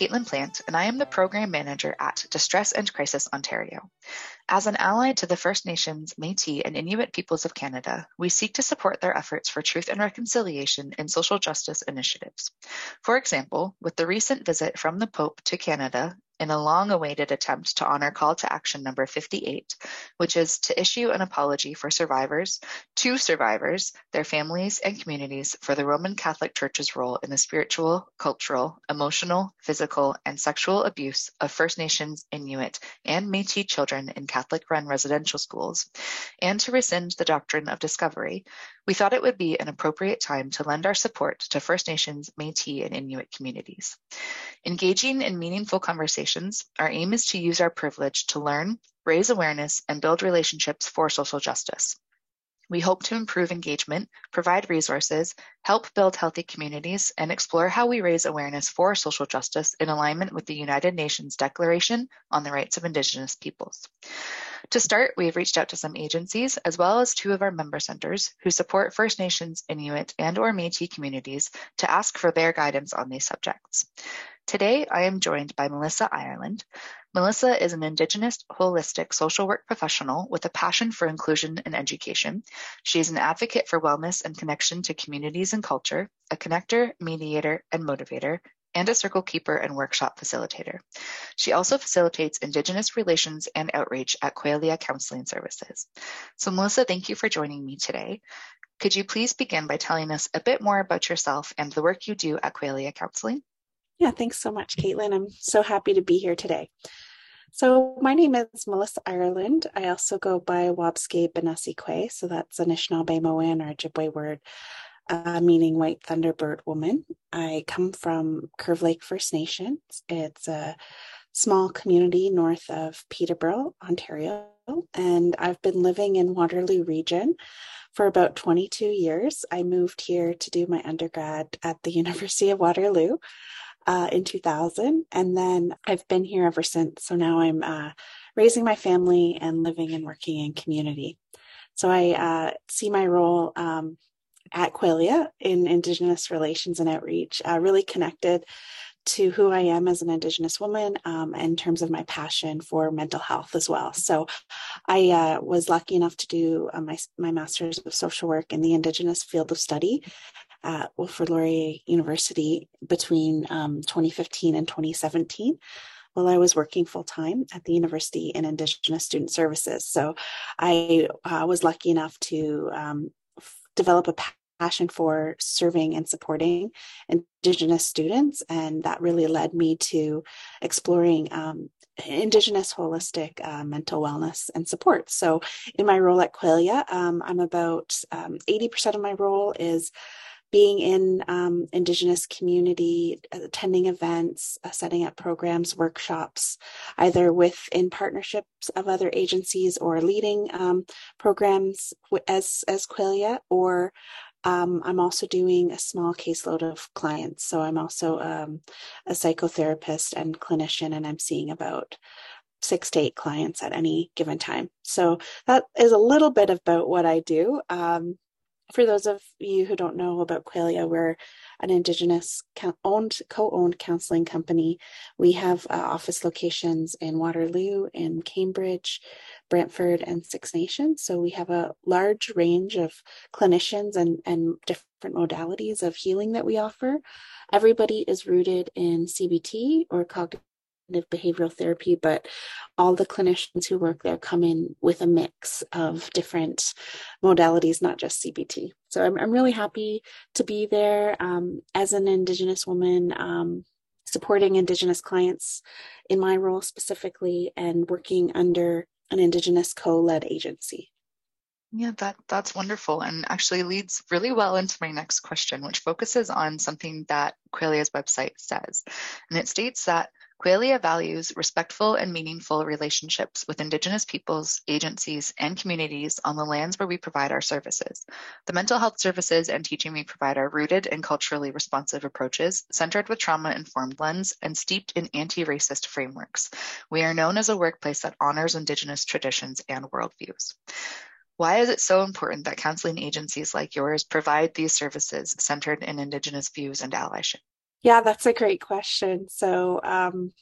Caitlin Plant, and I am the Program Manager at Distress and Crisis Ontario. As an ally to the First Nations, Metis, and Inuit peoples of Canada, we seek to support their efforts for truth and reconciliation in social justice initiatives. For example, with the recent visit from the Pope to Canada in a long awaited attempt to honor call to action number 58, which is to issue an apology for survivors, to survivors, their families, and communities for the Roman Catholic Church's role in the spiritual, cultural, emotional, physical, and sexual abuse of First Nations, Inuit, and Metis children in Catholic run residential schools, and to rescind the doctrine of discovery, we thought it would be an appropriate time to lend our support to First Nations, Metis, and Inuit communities. Engaging in meaningful conversations, our aim is to use our privilege to learn, raise awareness, and build relationships for social justice. We hope to improve engagement, provide resources, help build healthy communities, and explore how we raise awareness for social justice in alignment with the United Nations Declaration on the Rights of Indigenous Peoples. To start, we have reached out to some agencies, as well as two of our member centers who support First Nations, Inuit, and or Métis communities to ask for their guidance on these subjects. Today, I am joined by Melissa Ireland. Melissa is an Indigenous holistic social work professional with a passion for inclusion and education. She is an advocate for wellness and connection to communities and culture, a connector, mediator, and motivator, and a circle keeper and workshop facilitator. She also facilitates Indigenous relations and outreach at Qualia Counseling Services. So, Melissa, thank you for joining me today. Could you please begin by telling us a bit more about yourself and the work you do at Qualia Counseling? Yeah, thanks so much, Caitlin. I'm so happy to be here today. So, my name is Melissa Ireland. I also go by Wabscape Benassi so that's Anishinaabe or Ojibwe word uh, meaning White Thunderbird Woman. I come from Curve Lake First Nations. It's a small community north of Peterborough, Ontario, and I've been living in Waterloo region for about 22 years. I moved here to do my undergrad at the University of Waterloo uh, in 2000. And then I've been here ever since. So now I'm uh, raising my family and living and working in community. So I uh, see my role um, at Qualia in Indigenous relations and outreach, uh, really connected to who I am as an Indigenous woman um, in terms of my passion for mental health as well. So I uh, was lucky enough to do uh, my, my Master's of Social Work in the Indigenous field of study at Wilfrid Laurier University between um, 2015 and 2017 while I was working full time at the University in Indigenous Student Services. So I uh, was lucky enough to um, f- develop a passion for serving and supporting Indigenous students. And that really led me to exploring um, Indigenous holistic uh, mental wellness and support. So, in my role at Qualia, um, I'm about um, 80% of my role is being in um, Indigenous community, attending events, uh, setting up programs, workshops, either with in partnerships of other agencies or leading um, programs as as Qualia, or um, I'm also doing a small caseload of clients. So I'm also um, a psychotherapist and clinician, and I'm seeing about six to eight clients at any given time. So that is a little bit about what I do. Um, for those of you who don't know about Qualia, we're an Indigenous owned, co-owned counseling company. We have uh, office locations in Waterloo, in Cambridge, Brantford, and Six Nations. So we have a large range of clinicians and, and different modalities of healing that we offer. Everybody is rooted in CBT or cognitive behavioral therapy, but all the clinicians who work there come in with a mix of different modalities, not just CBT. So I'm, I'm really happy to be there um, as an Indigenous woman. Um, supporting Indigenous clients in my role specifically and working under an Indigenous co led agency. Yeah, that that's wonderful and actually leads really well into my next question, which focuses on something that Qualia's website says. And it states that Qualia values respectful and meaningful relationships with Indigenous peoples, agencies, and communities on the lands where we provide our services. The mental health services and teaching we provide are rooted in culturally responsive approaches, centered with trauma informed lens, and steeped in anti racist frameworks. We are known as a workplace that honors Indigenous traditions and worldviews. Why is it so important that counseling agencies like yours provide these services centered in Indigenous views and allyship? Yeah, that's a great question. So, um,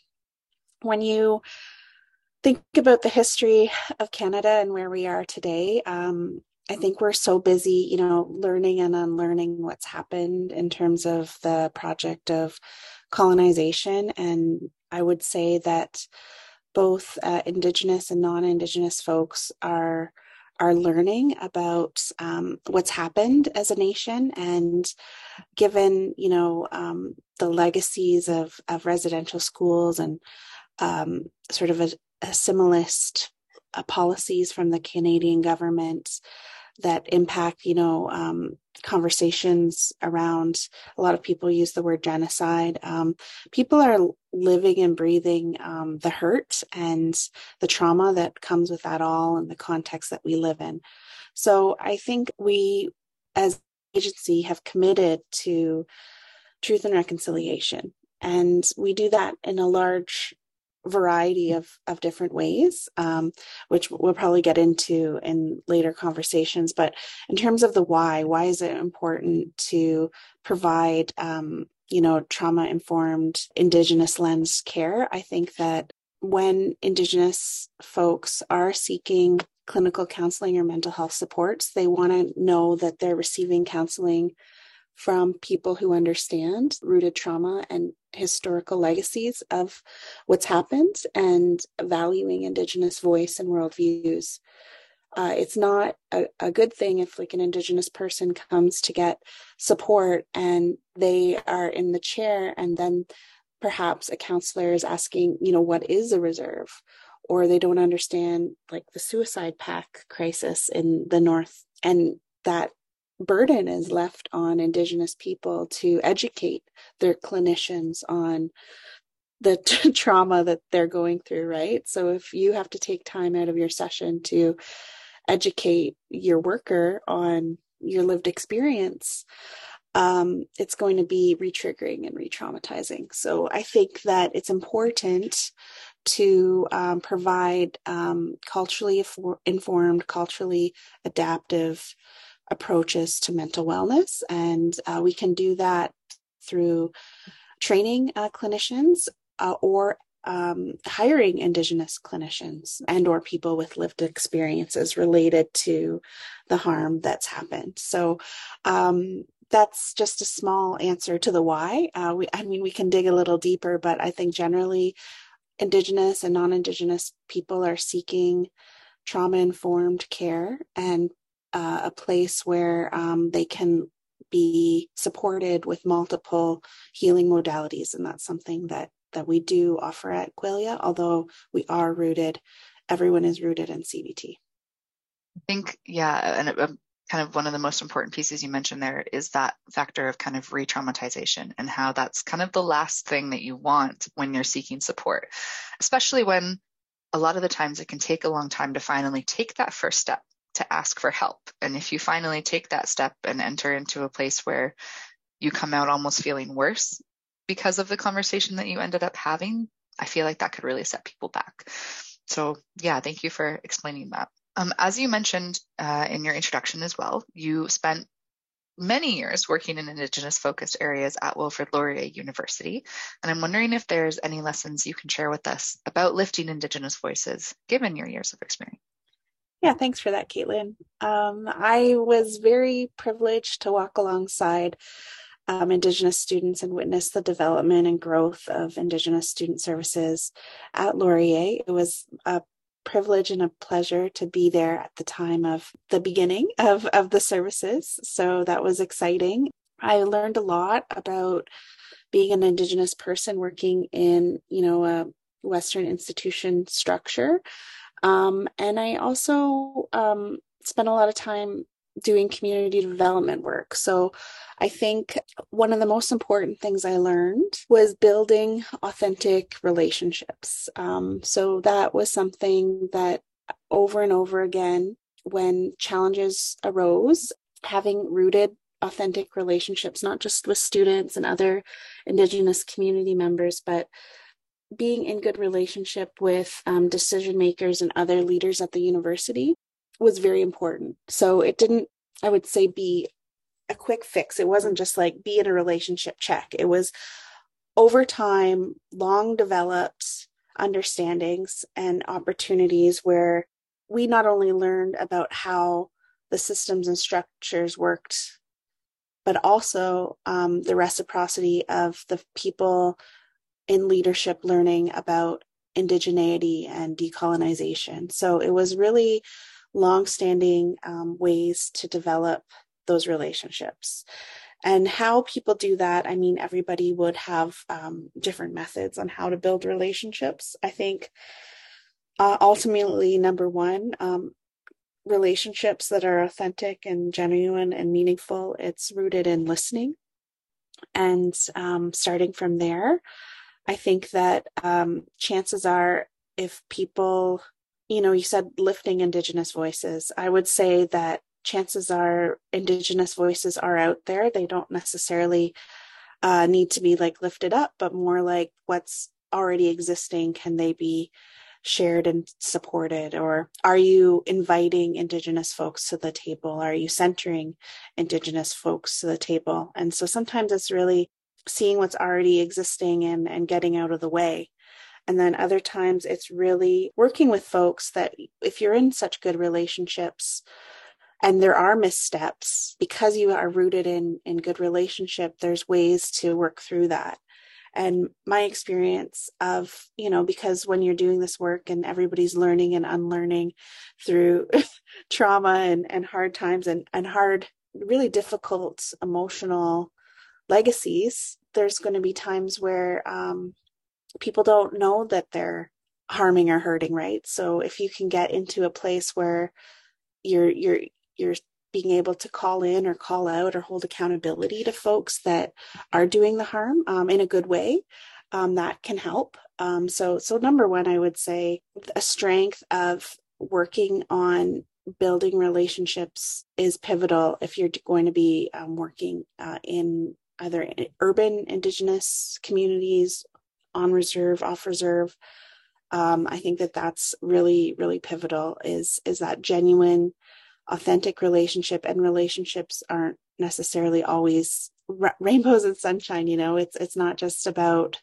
when you think about the history of Canada and where we are today, um, I think we're so busy, you know, learning and unlearning what's happened in terms of the project of colonization. And I would say that both uh, Indigenous and non Indigenous folks are are learning about um, what's happened as a nation and given you know um, the legacies of, of residential schools and um, sort of a, a uh, policies from the canadian government that impact you know um, conversations around a lot of people use the word genocide. Um, people are living and breathing um, the hurt and the trauma that comes with that all and the context that we live in. So i think we as agency have committed to truth and reconciliation. And we do that in a large variety of of different ways um, which we'll probably get into in later conversations but in terms of the why why is it important to provide um, you know trauma informed indigenous lens care? I think that when indigenous folks are seeking clinical counseling or mental health supports they want to know that they're receiving counseling from people who understand rooted trauma and historical legacies of what's happened and valuing Indigenous voice and worldviews. Uh, it's not a, a, good thing if like an indigenous person comes to get support and they are in the chair and then perhaps a counselor is asking you know what is a reserve or they don't understand like the suicide pact crisis in the north and that burden is left on Indigenous people to educate their clinicians on the t- trauma that they're going through, right? So if you have to take time out of your session to educate your worker on your lived experience, um, it's going to be re-triggering and re-traumatizing. So I think that it's important to um, provide um, culturally informed, culturally adaptive approaches to mental wellness. And uh, we can do that through training uh, clinicians uh, or um, hiring indigenous clinicians and or people with lived experiences related to the harm that's happened so um, that's just a small answer to the why uh, we, i mean we can dig a little deeper but i think generally indigenous and non-indigenous people are seeking trauma informed care and uh, a place where um, they can be supported with multiple healing modalities. And that's something that that we do offer at Qualia although we are rooted everyone is rooted in CBT I think yeah and um, kind of one of the most important pieces you mentioned there is that factor of kind of re-traumatization and how that's kind of the last thing that you want when you're seeking support especially when a lot of the times it can take a long time to finally take that first step to ask for help. And if you finally take that step and enter into a place where you come out almost feeling worse because of the conversation that you ended up having, I feel like that could really set people back. So, yeah, thank you for explaining that. Um, as you mentioned uh, in your introduction as well, you spent many years working in Indigenous focused areas at Wilfrid Laurier University. And I'm wondering if there's any lessons you can share with us about lifting Indigenous voices given your years of experience. Yeah, thanks for that, Caitlin. Um, I was very privileged to walk alongside um, Indigenous students and witness the development and growth of Indigenous student services at Laurier. It was a privilege and a pleasure to be there at the time of the beginning of, of the services. So that was exciting. I learned a lot about being an Indigenous person working in, you know, a Western institution structure. Um, and I also um, spent a lot of time doing community development work. So I think one of the most important things I learned was building authentic relationships. Um, so that was something that over and over again, when challenges arose, having rooted authentic relationships, not just with students and other Indigenous community members, but being in good relationship with um, decision makers and other leaders at the university was very important. So it didn't, I would say, be a quick fix. It wasn't just like be in a relationship check. It was over time, long developed understandings and opportunities where we not only learned about how the systems and structures worked, but also um, the reciprocity of the people in leadership learning about indigeneity and decolonization. So it was really long-standing um, ways to develop those relationships. And how people do that i mean everybody would have um, different methods on how to build relationships. I think uh, ultimately number one um, relationships that are authentic and genuine and meaningful it's rooted in listening and um, starting from there I think that um, chances are, if people, you know, you said lifting Indigenous voices, I would say that chances are Indigenous voices are out there. They don't necessarily uh, need to be like lifted up, but more like what's already existing. Can they be shared and supported? Or are you inviting Indigenous folks to the table? Are you centering Indigenous folks to the table? And so sometimes it's really seeing what's already existing and, and getting out of the way. And then other times it's really working with folks that if you're in such good relationships and there are missteps, because you are rooted in, in good relationship, there's ways to work through that. And my experience of, you know, because when you're doing this work and everybody's learning and unlearning through trauma and, and hard times and, and hard, really difficult emotional legacies, there's going to be times where um, people don't know that they're harming or hurting, right? So if you can get into a place where you're you're you're being able to call in or call out or hold accountability to folks that are doing the harm um, in a good way, um, that can help. Um, so so number one, I would say a strength of working on building relationships is pivotal if you're going to be um, working uh, in either urban indigenous communities on reserve off reserve. Um, i think that that's really really pivotal is is that genuine authentic relationship and relationships aren't necessarily always ra- rainbows and sunshine you know? It's it's not just about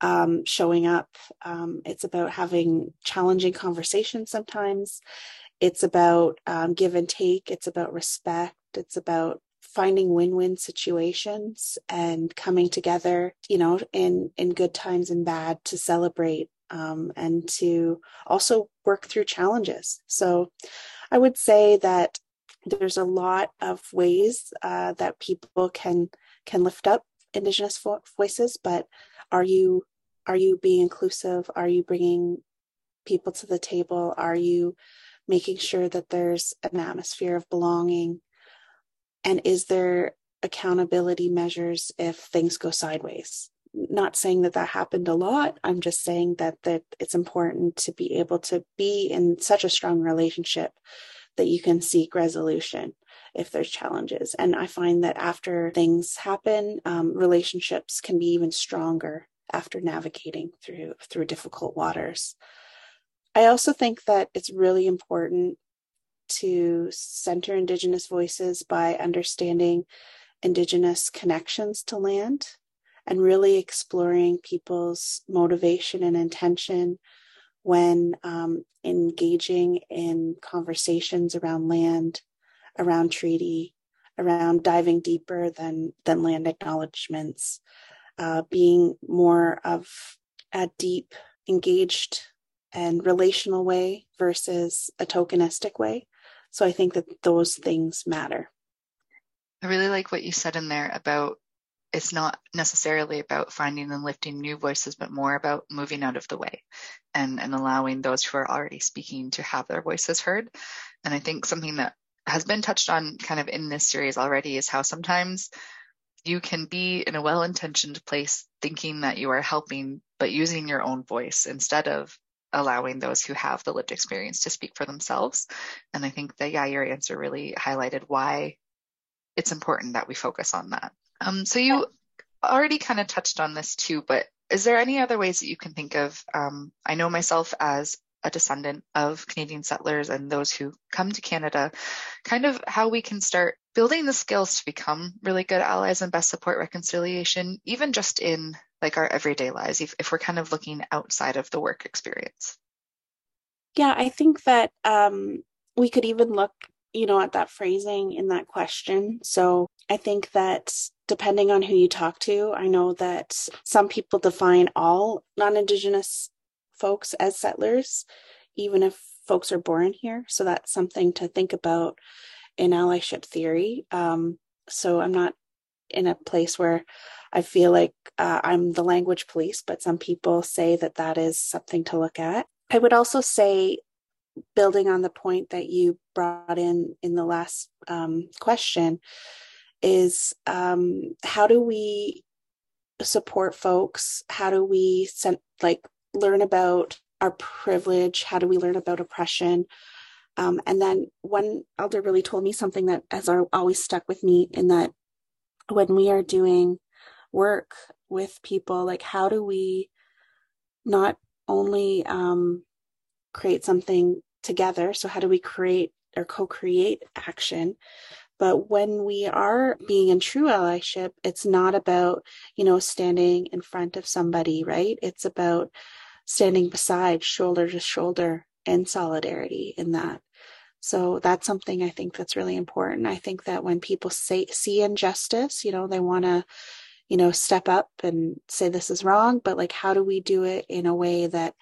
um, showing up um, it's about having challenging conversations sometimes. It's about um, give and take. It's about respect. It's about finding win-win situations and coming together you know in in good times and bad to celebrate um, and to also work through challenges. So i would say that there's a lot of ways uh, that people can can lift up indigenous vo- voices but are you are you being inclusive? Are you bringing people to the table? Are you making sure that there's an atmosphere of belonging and is there accountability measures if things go sideways? Not saying that that happened a lot. I'm just saying that that it's important to be able to be in such a strong relationship that you can seek resolution if there's challenges. And I find that after things happen, um, relationships can be even stronger after navigating through through difficult waters. I also think that it's really important to center Indigenous voices by understanding Indigenous connections to land and really exploring people's motivation and intention when um, engaging in conversations around land, around treaty, around diving deeper than than land acknowledgments, uh, being more of a deep, engaged, and relational way versus a tokenistic way. So I think that those things matter. I really like what you said in there about it's not necessarily about finding and lifting new voices, but more about moving out of the way and, and allowing those who are already speaking to have their voices heard. And I think something that has been touched on kind of in this series already is how sometimes you can be in a well intentioned place thinking that you are helping, but using your own voice instead of allowing those who have the lived experience to speak for themselves. And I think that, yeah, your answer really highlighted why it's important that we focus on that. Um, so you already kind of touched on this too, but is there any other ways that you can think of? Um, I know myself as a descendant of Canadian settlers and those who come to Canada, kind of how we can start building the skills to become really good allies and best support reconciliation, even just in like our everyday lives, if, if we're kind of looking outside of the work experience. Yeah, I think that um, we could even look you know, at that phrasing in that question. So I think that depending on who you talk to, I know that some people define all non Indigenous folks as settlers, even if folks are born here. So that's something to think about in allyship theory. Um, so I'm not in a place where I feel like uh, I'm the language police, but some people say that that is something to look at. I would also say building on the point that you brought in in the last um, question is um, how do we support folks how do we send, like learn about our privilege how do we learn about oppression um, and then one elder really told me something that has always stuck with me in that when we are doing work with people like how do we not only um, create something together. So, how do we create or co create action? But when we are being in true allyship, it's not about, you know, standing in front of somebody, right? It's about standing beside, shoulder to shoulder, in solidarity in that. So that's something I think that's really important. I think that when people say see injustice, you know, they want to, you know, step up and say this is wrong, but like how do we do it in a way that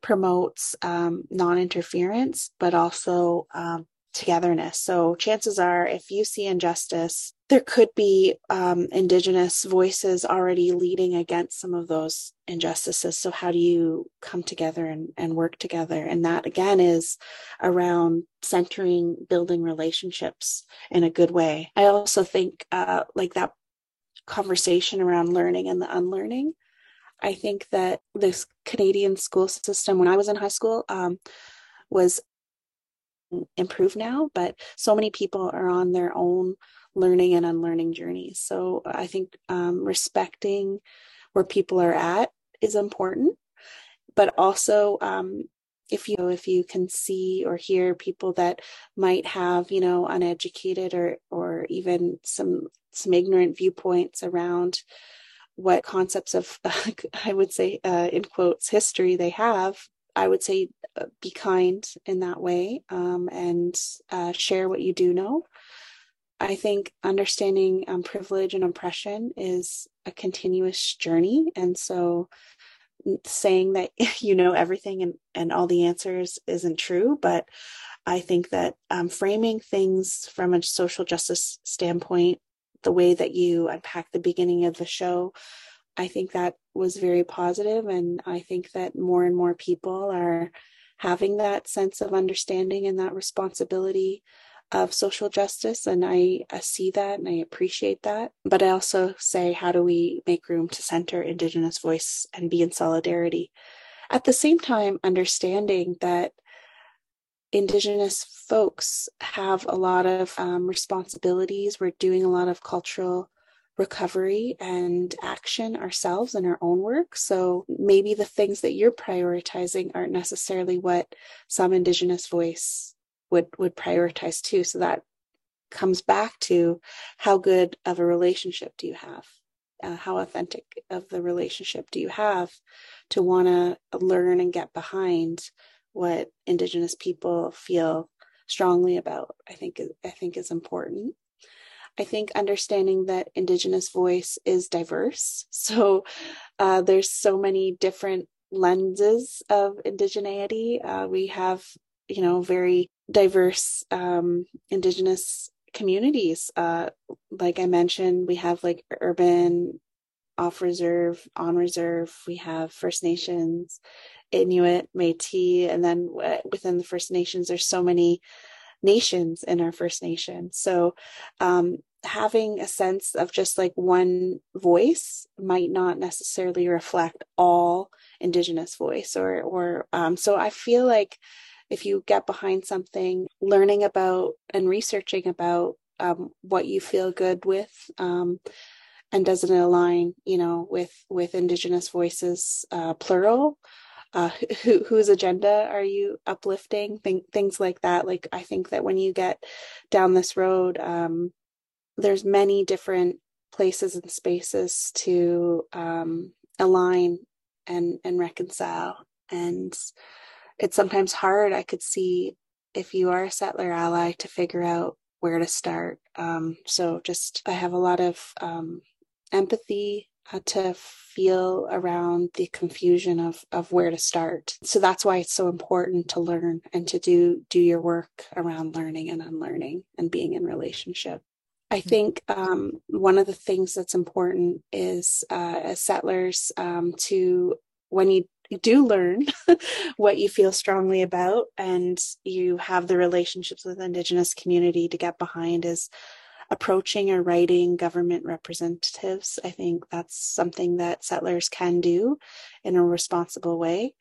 promotes um, non interference, but also um, togetherness. So, chances are, if you see injustice, there could be um, Indigenous voices already leading against some of those injustices. So, how do you come together and, and work together? And that, again, is around centering building relationships in a good way. I also think, uh, like that conversation around learning and the unlearning I think that this Canadian school system, when I was in high school, um, was improved now, but so many people are on their own learning and unlearning journeys. So I think um, respecting where people are at is important, but also um, if you if you can see or hear people that might have you know uneducated or or even some some ignorant viewpoints around what concepts of, I would say, uh, in quotes, history they have, I would say uh, be kind in that way um, and uh, share what you do know. I think understanding um, privilege and oppression is a continuous journey. And so saying that you know everything and, and all the answers isn't true, but I think that um, framing things from a social justice standpoint the way that you unpack the beginning of the show, I think that was very positive, and I think that more and more people are having that sense of understanding and that responsibility of social justice and I, I, see that and i appreciate that but i also say how do we make room to center indigenous voice and be in solidarity at the same time understanding that Indigenous folks have a lot of um, responsibilities. We're doing a lot of cultural recovery and action ourselves in our own work. So maybe the things that you're prioritizing aren't necessarily what some Indigenous voice would would prioritize too. So that comes back to how good of a relationship do you have? Uh, how authentic of the relationship do you have to want to learn and get behind what indigenous people feel strongly about i think i think is important I think understanding that Indigenous voice is diverse. So uh, there's so many different lenses of indigeneity. Uh, we have, you know, very diverse um, Indigenous communities. Uh, like I mentioned, we have like urban, off reserve, on reserve. We have First Nations, Inuit, Métis, and then within the First Nations, there's so many nations in our First Nation. So um, having a sense of just like one voice might not necessarily reflect all Indigenous voice, or or um, so I feel like if you get behind something, learning about and researching about um, what you feel good with. Um, and doesn't align, you know, with with Indigenous voices, uh, plural, uh, who, whose agenda are you uplifting? Th- things like that. Like i think that when you get down this road um, there's many different places and spaces to um, align and and reconcile. And it's sometimes hard i could see if you are a settler ally to figure out where to start. Um, so just i have a lot of um, empathy to feel around the confusion of of where to start so that's why it's so important to learn and to do do your work around learning and unlearning and being in relationship i mm-hmm. think um, one of the things that's important is uh, as settlers um, to when you do learn what you feel strongly about and you have the relationships with indigenous community to get behind is approaching or writing government representatives. I think that's something that settlers can do in a responsible way.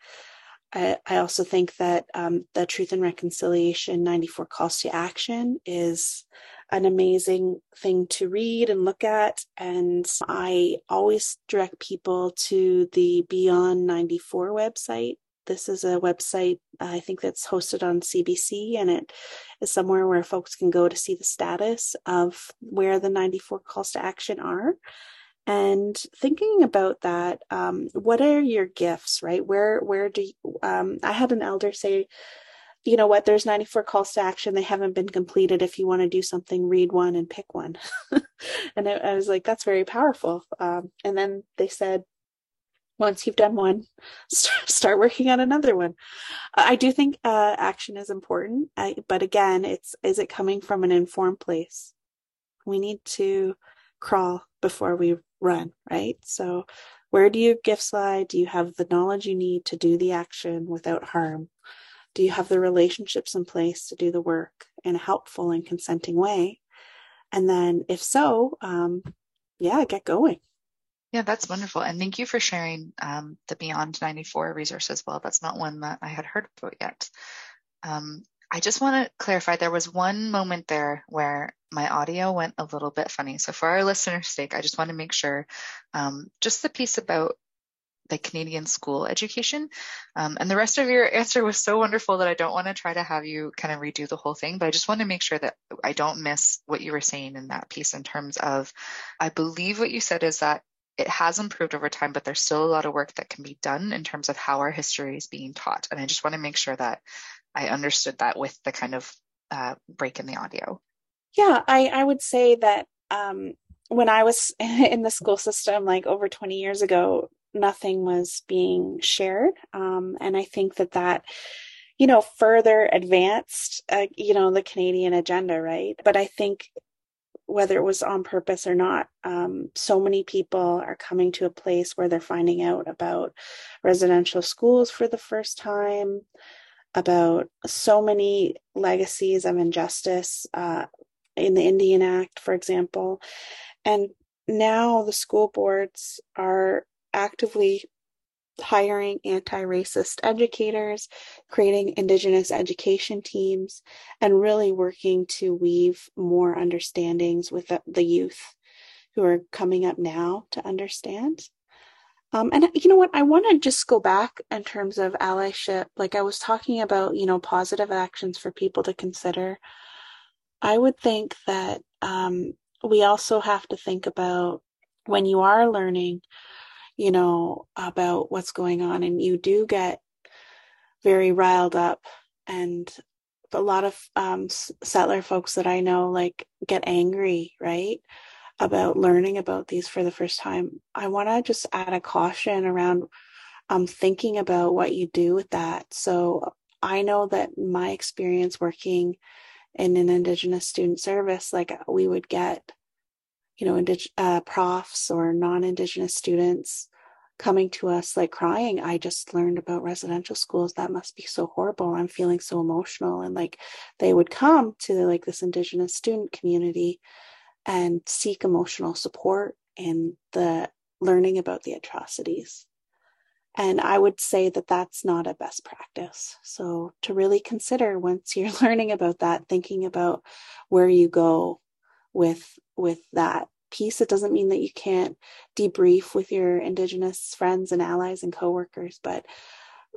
I, I also think that um, the Truth and Reconciliation 94 Calls to Action is an amazing thing to read and look at. And I always direct people to the Beyond 94 website this is a website I think that's hosted on CBC, and it is somewhere where folks can go to see the status of where the 94 calls to action are. And thinking about that, um, what are your gifts, right? Where where do you, um, I had an elder say, you know what? There's 94 calls to action. They haven't been completed. If you want to do something, read one and pick one. and I, I, was like, that's very powerful. Um, and then they said, once you've done one start working on another one. I do think uh, action is important. I, but again it's is it coming from an informed place? We need to crawl before we run right? So where do your gifts lie? Do you have the knowledge you need to do the action without harm? Do you have the relationships in place to do the work in a helpful and consenting way? And then if so um, yeah get going yeah, that's wonderful. And thank you for sharing um, the Beyond 94 resource as well. That's not one that I had heard about yet. Um, I just want to clarify there was one moment there where my audio went a little bit funny. So, for our listeners' sake, I just want to make sure um, just the piece about the Canadian school education. Um, and the rest of your answer was so wonderful that I don't want to try to have you kind of redo the whole thing, but I just want to make sure that I don't miss what you were saying in that piece in terms of, I believe what you said is that it has improved over time, but there's still a lot of work that can be done in terms of how our history is being taught. And I just want to make sure that I understood that with the kind of uh, break in the audio. Yeah, I, I would say that um, when I was in the school system, like over 20 years ago, nothing was being shared. Um, and I think that that, you know, further advanced, uh, you know, the Canadian agenda, right? But I think whether it was on purpose or not, um, so many people are coming to a place where they're finding out about residential schools for the first time, about so many legacies of injustice uh, in the Indian Act, for example. And now the school boards are actively hiring anti racist educators, creating Indigenous education teams, and really working to weave more understandings with the, youth who are coming up now to understand. Um, and you know what? I want to just go back in terms of allyship. Like I was talking about, you know, positive actions for people to consider. I would think that um, we also have to think about when you are learning you know, about what's going on and you do get very riled up and a lot of um, settler folks that I know like get angry, right? About learning about these for the first time. I want to just add a caution around um, thinking about what you do with that. So I know that my experience working in an Indigenous student service, like we would get, you know, indig- uh, profs or non Indigenous students coming to us like crying i just learned about residential schools. That must be so horrible. I'm feeling so emotional. And like they would come to like this indigenous student community and seek emotional support and the learning about the atrocities. And i would say that that's not a best practice. So to really consider once you're learning about that thinking about where you go with with that piece. It doesn't mean that you can't debrief with your Indigenous friends and allies and coworkers, but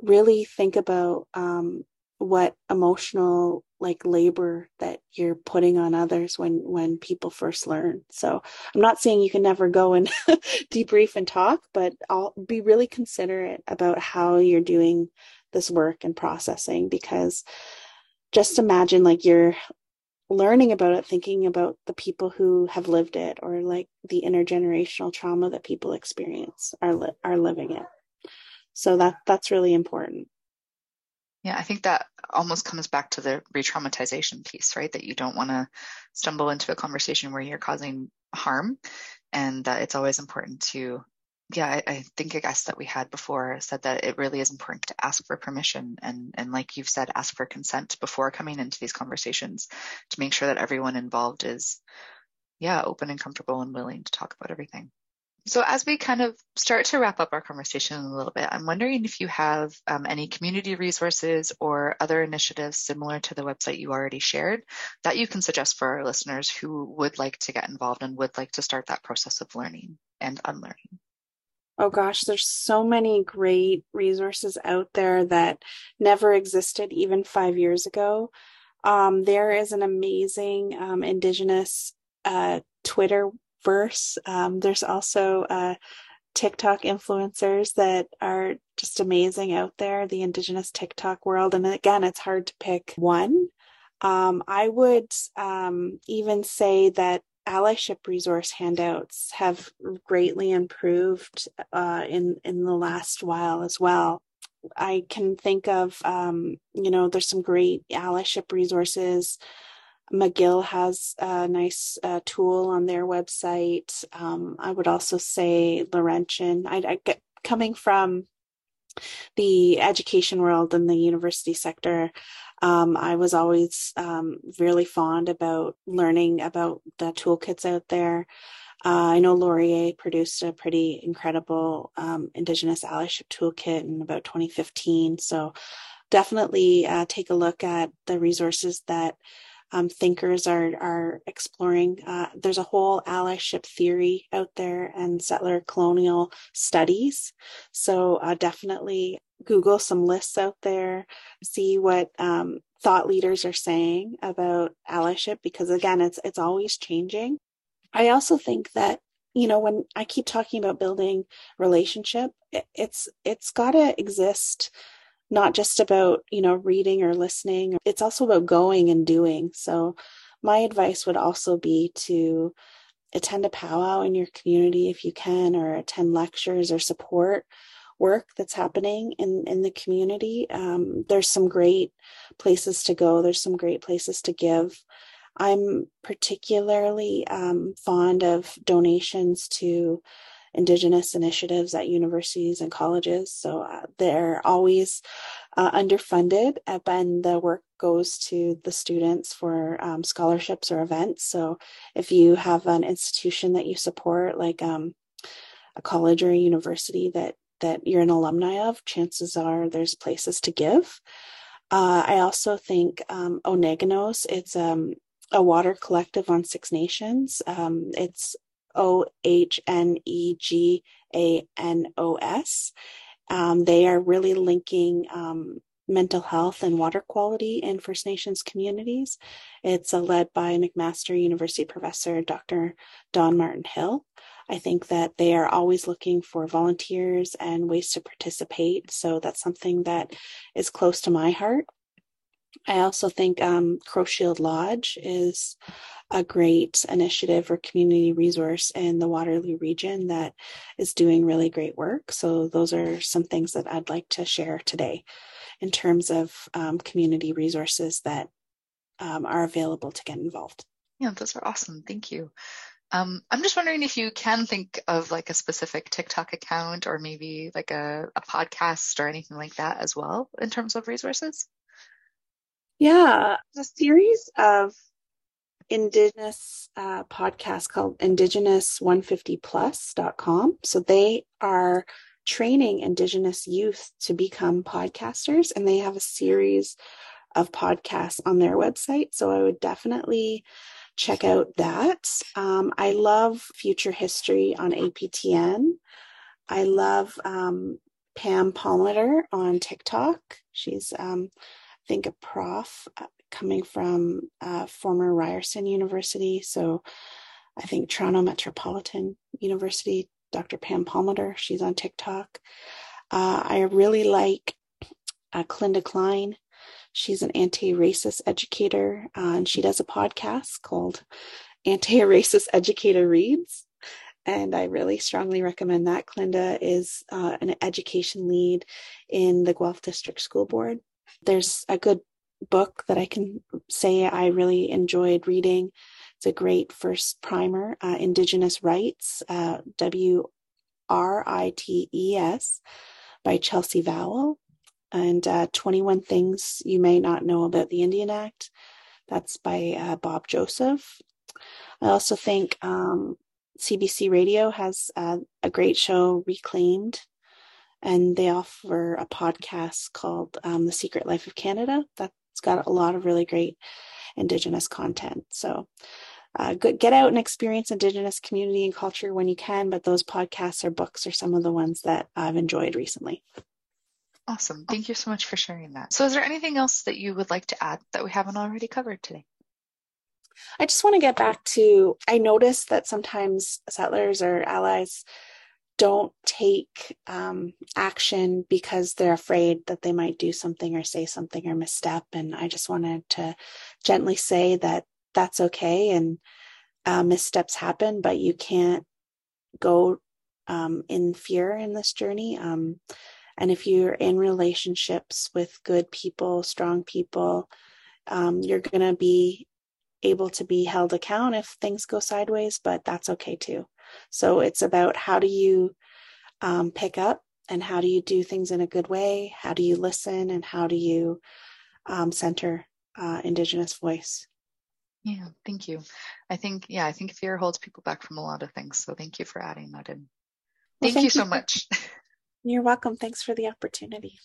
really think about um, what emotional like labor that you're putting on others when when people first learn so i'm not saying you can never go and debrief and talk but i'll be really considerate about how you're doing this work and processing because just imagine like you're learning about it thinking about the people who have lived it or like the intergenerational trauma that people experience are li- are living it. So that that's really important. Yeah i think that almost comes back to the re-traumatization piece right? That you don't want to stumble into a conversation where you're causing harm and that it's always important to yeah, I, I, think a guest that we had before said that it really is important to ask for permission and and like you've said, ask for consent before coming into these conversations to make sure that everyone involved is yeah, open and comfortable and willing to talk about everything. So as we kind of start to wrap up our conversation a little bit, I'm wondering if you have um, any community resources or other initiatives similar to the website you already shared that you can suggest for our listeners who would like to get involved and would like to start that process of learning and unlearning. Oh gosh, there's so many great resources out there that never existed even five years ago. Um, there is an amazing um, Indigenous uh, Twitter verse. Um, there's also uh, TikTok influencers that are just amazing out there, the Indigenous TikTok world. And again, it's hard to pick one. Um, I would um, even say that allyship resource handouts have greatly improved uh, in in the last while as well. I can think of, um, you know, there's some great allyship resources. McGill has a nice uh, tool on their website. Um, I would also say Laurentian. I, I get coming from the education world and the university sector. Um, I was always um, really fond about learning about the toolkits out there. Uh, I know Laurier produced a pretty incredible um, Indigenous allyship toolkit in about 2015. So definitely uh, take a look at the resources that um, thinkers are are exploring. Uh, there's a whole allyship theory out there and settler colonial studies. So uh, definitely Google some lists out there, see what um, thought leaders are saying about allyship, because again, it's it's always changing. I also think that you know when I keep talking about building relationship, it, it's it's got to exist not just about you know reading or listening. It's also about going and doing. So my advice would also be to attend a powwow in your community if you can, or attend lectures or support work that's happening in in the community. Um, there's some great places to go. There's some great places to give. I'm particularly um, fond of donations to Indigenous initiatives at universities and colleges. So uh, they're always uh, underfunded, uh, and the work goes to the students for um, scholarships or events. So if you have an institution that you support, like um, a college or a university that that you're an alumni of, chances are there's places to give. Uh, I also think um, Ohneganos, it's um, a water collective on Six Nations. Um, it's O H N E G A N O S. Um, they are really linking um, mental health and water quality in First Nations communities. It's uh, led by McMaster University professor Dr. Dawn Martin Hill. I think that they are always looking for volunteers and ways to participate. So that's something that is close to my heart. I also think um, Crowshield Lodge is a great initiative or community resource in the Waterloo region that is doing really great work. So, those are some things that I'd like to share today in terms of um, community resources that um, are available to get involved. Yeah, those are awesome. Thank you. Um, I'm just wondering if you can think of like a specific TikTok account or maybe like a, a podcast or anything like that as well in terms of resources. Yeah, a series of indigenous uh, podcasts called indigenous150plus.com. So they are training indigenous youth to become podcasters and they have a series of podcasts on their website. So I would definitely check out that. Um, I love future history on APTN. I love um, Pam Palmater on TikTok. She's, um, think, a prof uh, coming from uh, former Ryerson University. So I think Toronto Metropolitan University, Dr. Pam Palmater, she's on TikTok. Uh, I really like uh, Colinda Clyne. She's an anti racist educator, uh, and she does a podcast called Anti Racist Educator Reads. And I really strongly recommend that. Colinda is an education lead in the Guelph District School Board. There's a good book that I can say I really enjoyed reading. It's a great first primer, uh, Indigenous Writes, uh, W R I T E S, by Chelsea Vowel and uh, 21 Things You May Not Know About the Indian Act. That's by uh, Bob Joseph. I also think um, CBC Radio has uh, a great show, Reclaimed, and they offer a podcast called um, The Secret Life of Canada. That's got a lot of really great Indigenous content. So uh, get out and experience Indigenous community and culture when you can, but those podcasts or books are some of the ones that I've enjoyed recently. Awesome. Thank you so much for sharing that. So, is there anything else that you would like to add that we haven't already covered today? I just want to get back to I noticed that sometimes settlers or allies don't take um, action because they're afraid that they might do something or say something or misstep. And I just wanted to gently say that that's okay and uh, missteps happen, but you can't go um, in fear in this journey. Um, and if you're in relationships with good people, strong people, um, you're going to be able to be held account if things go sideways, but that's okay too. So it's about how do you um, pick up and how do you do things in a good way? How do you listen and how do you um, center uh, Indigenous voice? Yeah, thank you. I think, yeah, I think fear holds people back from a lot of things. So thank you for adding that in. Thank, well, thank you so much. You're welcome. Thanks for the opportunity.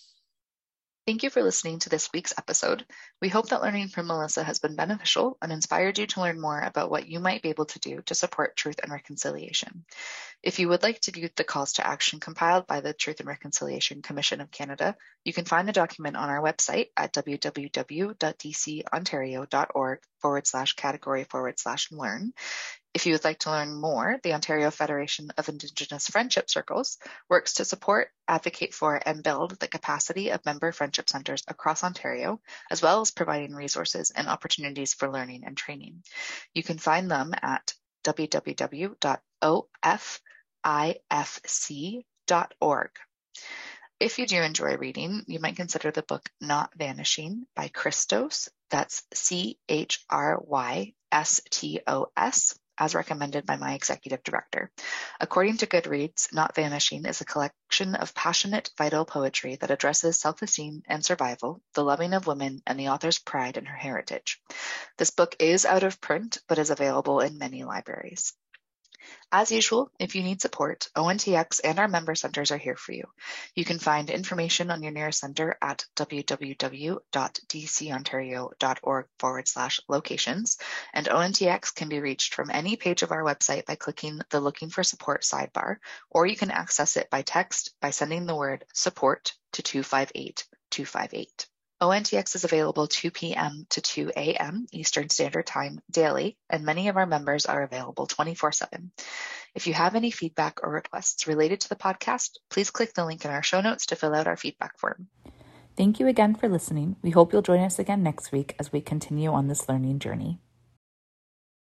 Thank you for listening to this week's episode. We hope that learning from Melissa has been beneficial and inspired you to learn more about what you might be able to do to support truth and reconciliation. If you would like to view the calls to action compiled by the Truth and Reconciliation Commission of Canada, you can find the document on our website at www.dcontario.org forward slash category forward slash learn. If you would like to learn more, the Ontario Federation of Indigenous Friendship Circles works to support, advocate for, and build the capacity of member friendship centres across Ontario, as well as providing resources and opportunities for learning and training. You can find them at www.ofifc.org. If you do enjoy reading, you might consider the book Not Vanishing by Chrystos. That's C H R Y S T O S as recommended by my executive director. According to Goodreads, Not Vanishing is a collection of passionate, vital poetry that addresses self esteem and survival, the loving of women, and the author's pride in her heritage. This book is out of print, but is available in many libraries. As usual, if you need support, ONTX and our member centers are here for you. You can find information on your nearest center at www.dcontario.org forward slash locations, and ONTX can be reached from any page of our website by clicking the Looking for Support sidebar, or you can access it by text by sending the word support to 258 258. ONTX is available 2 p.m. to 2 a.m. Eastern Standard Time daily, and many of our members are available 24 7. If you have any feedback or requests related to the podcast, please click the link in our show notes to fill out our feedback form. Thank you again for listening. We hope you'll join us again next week as we continue on this learning journey.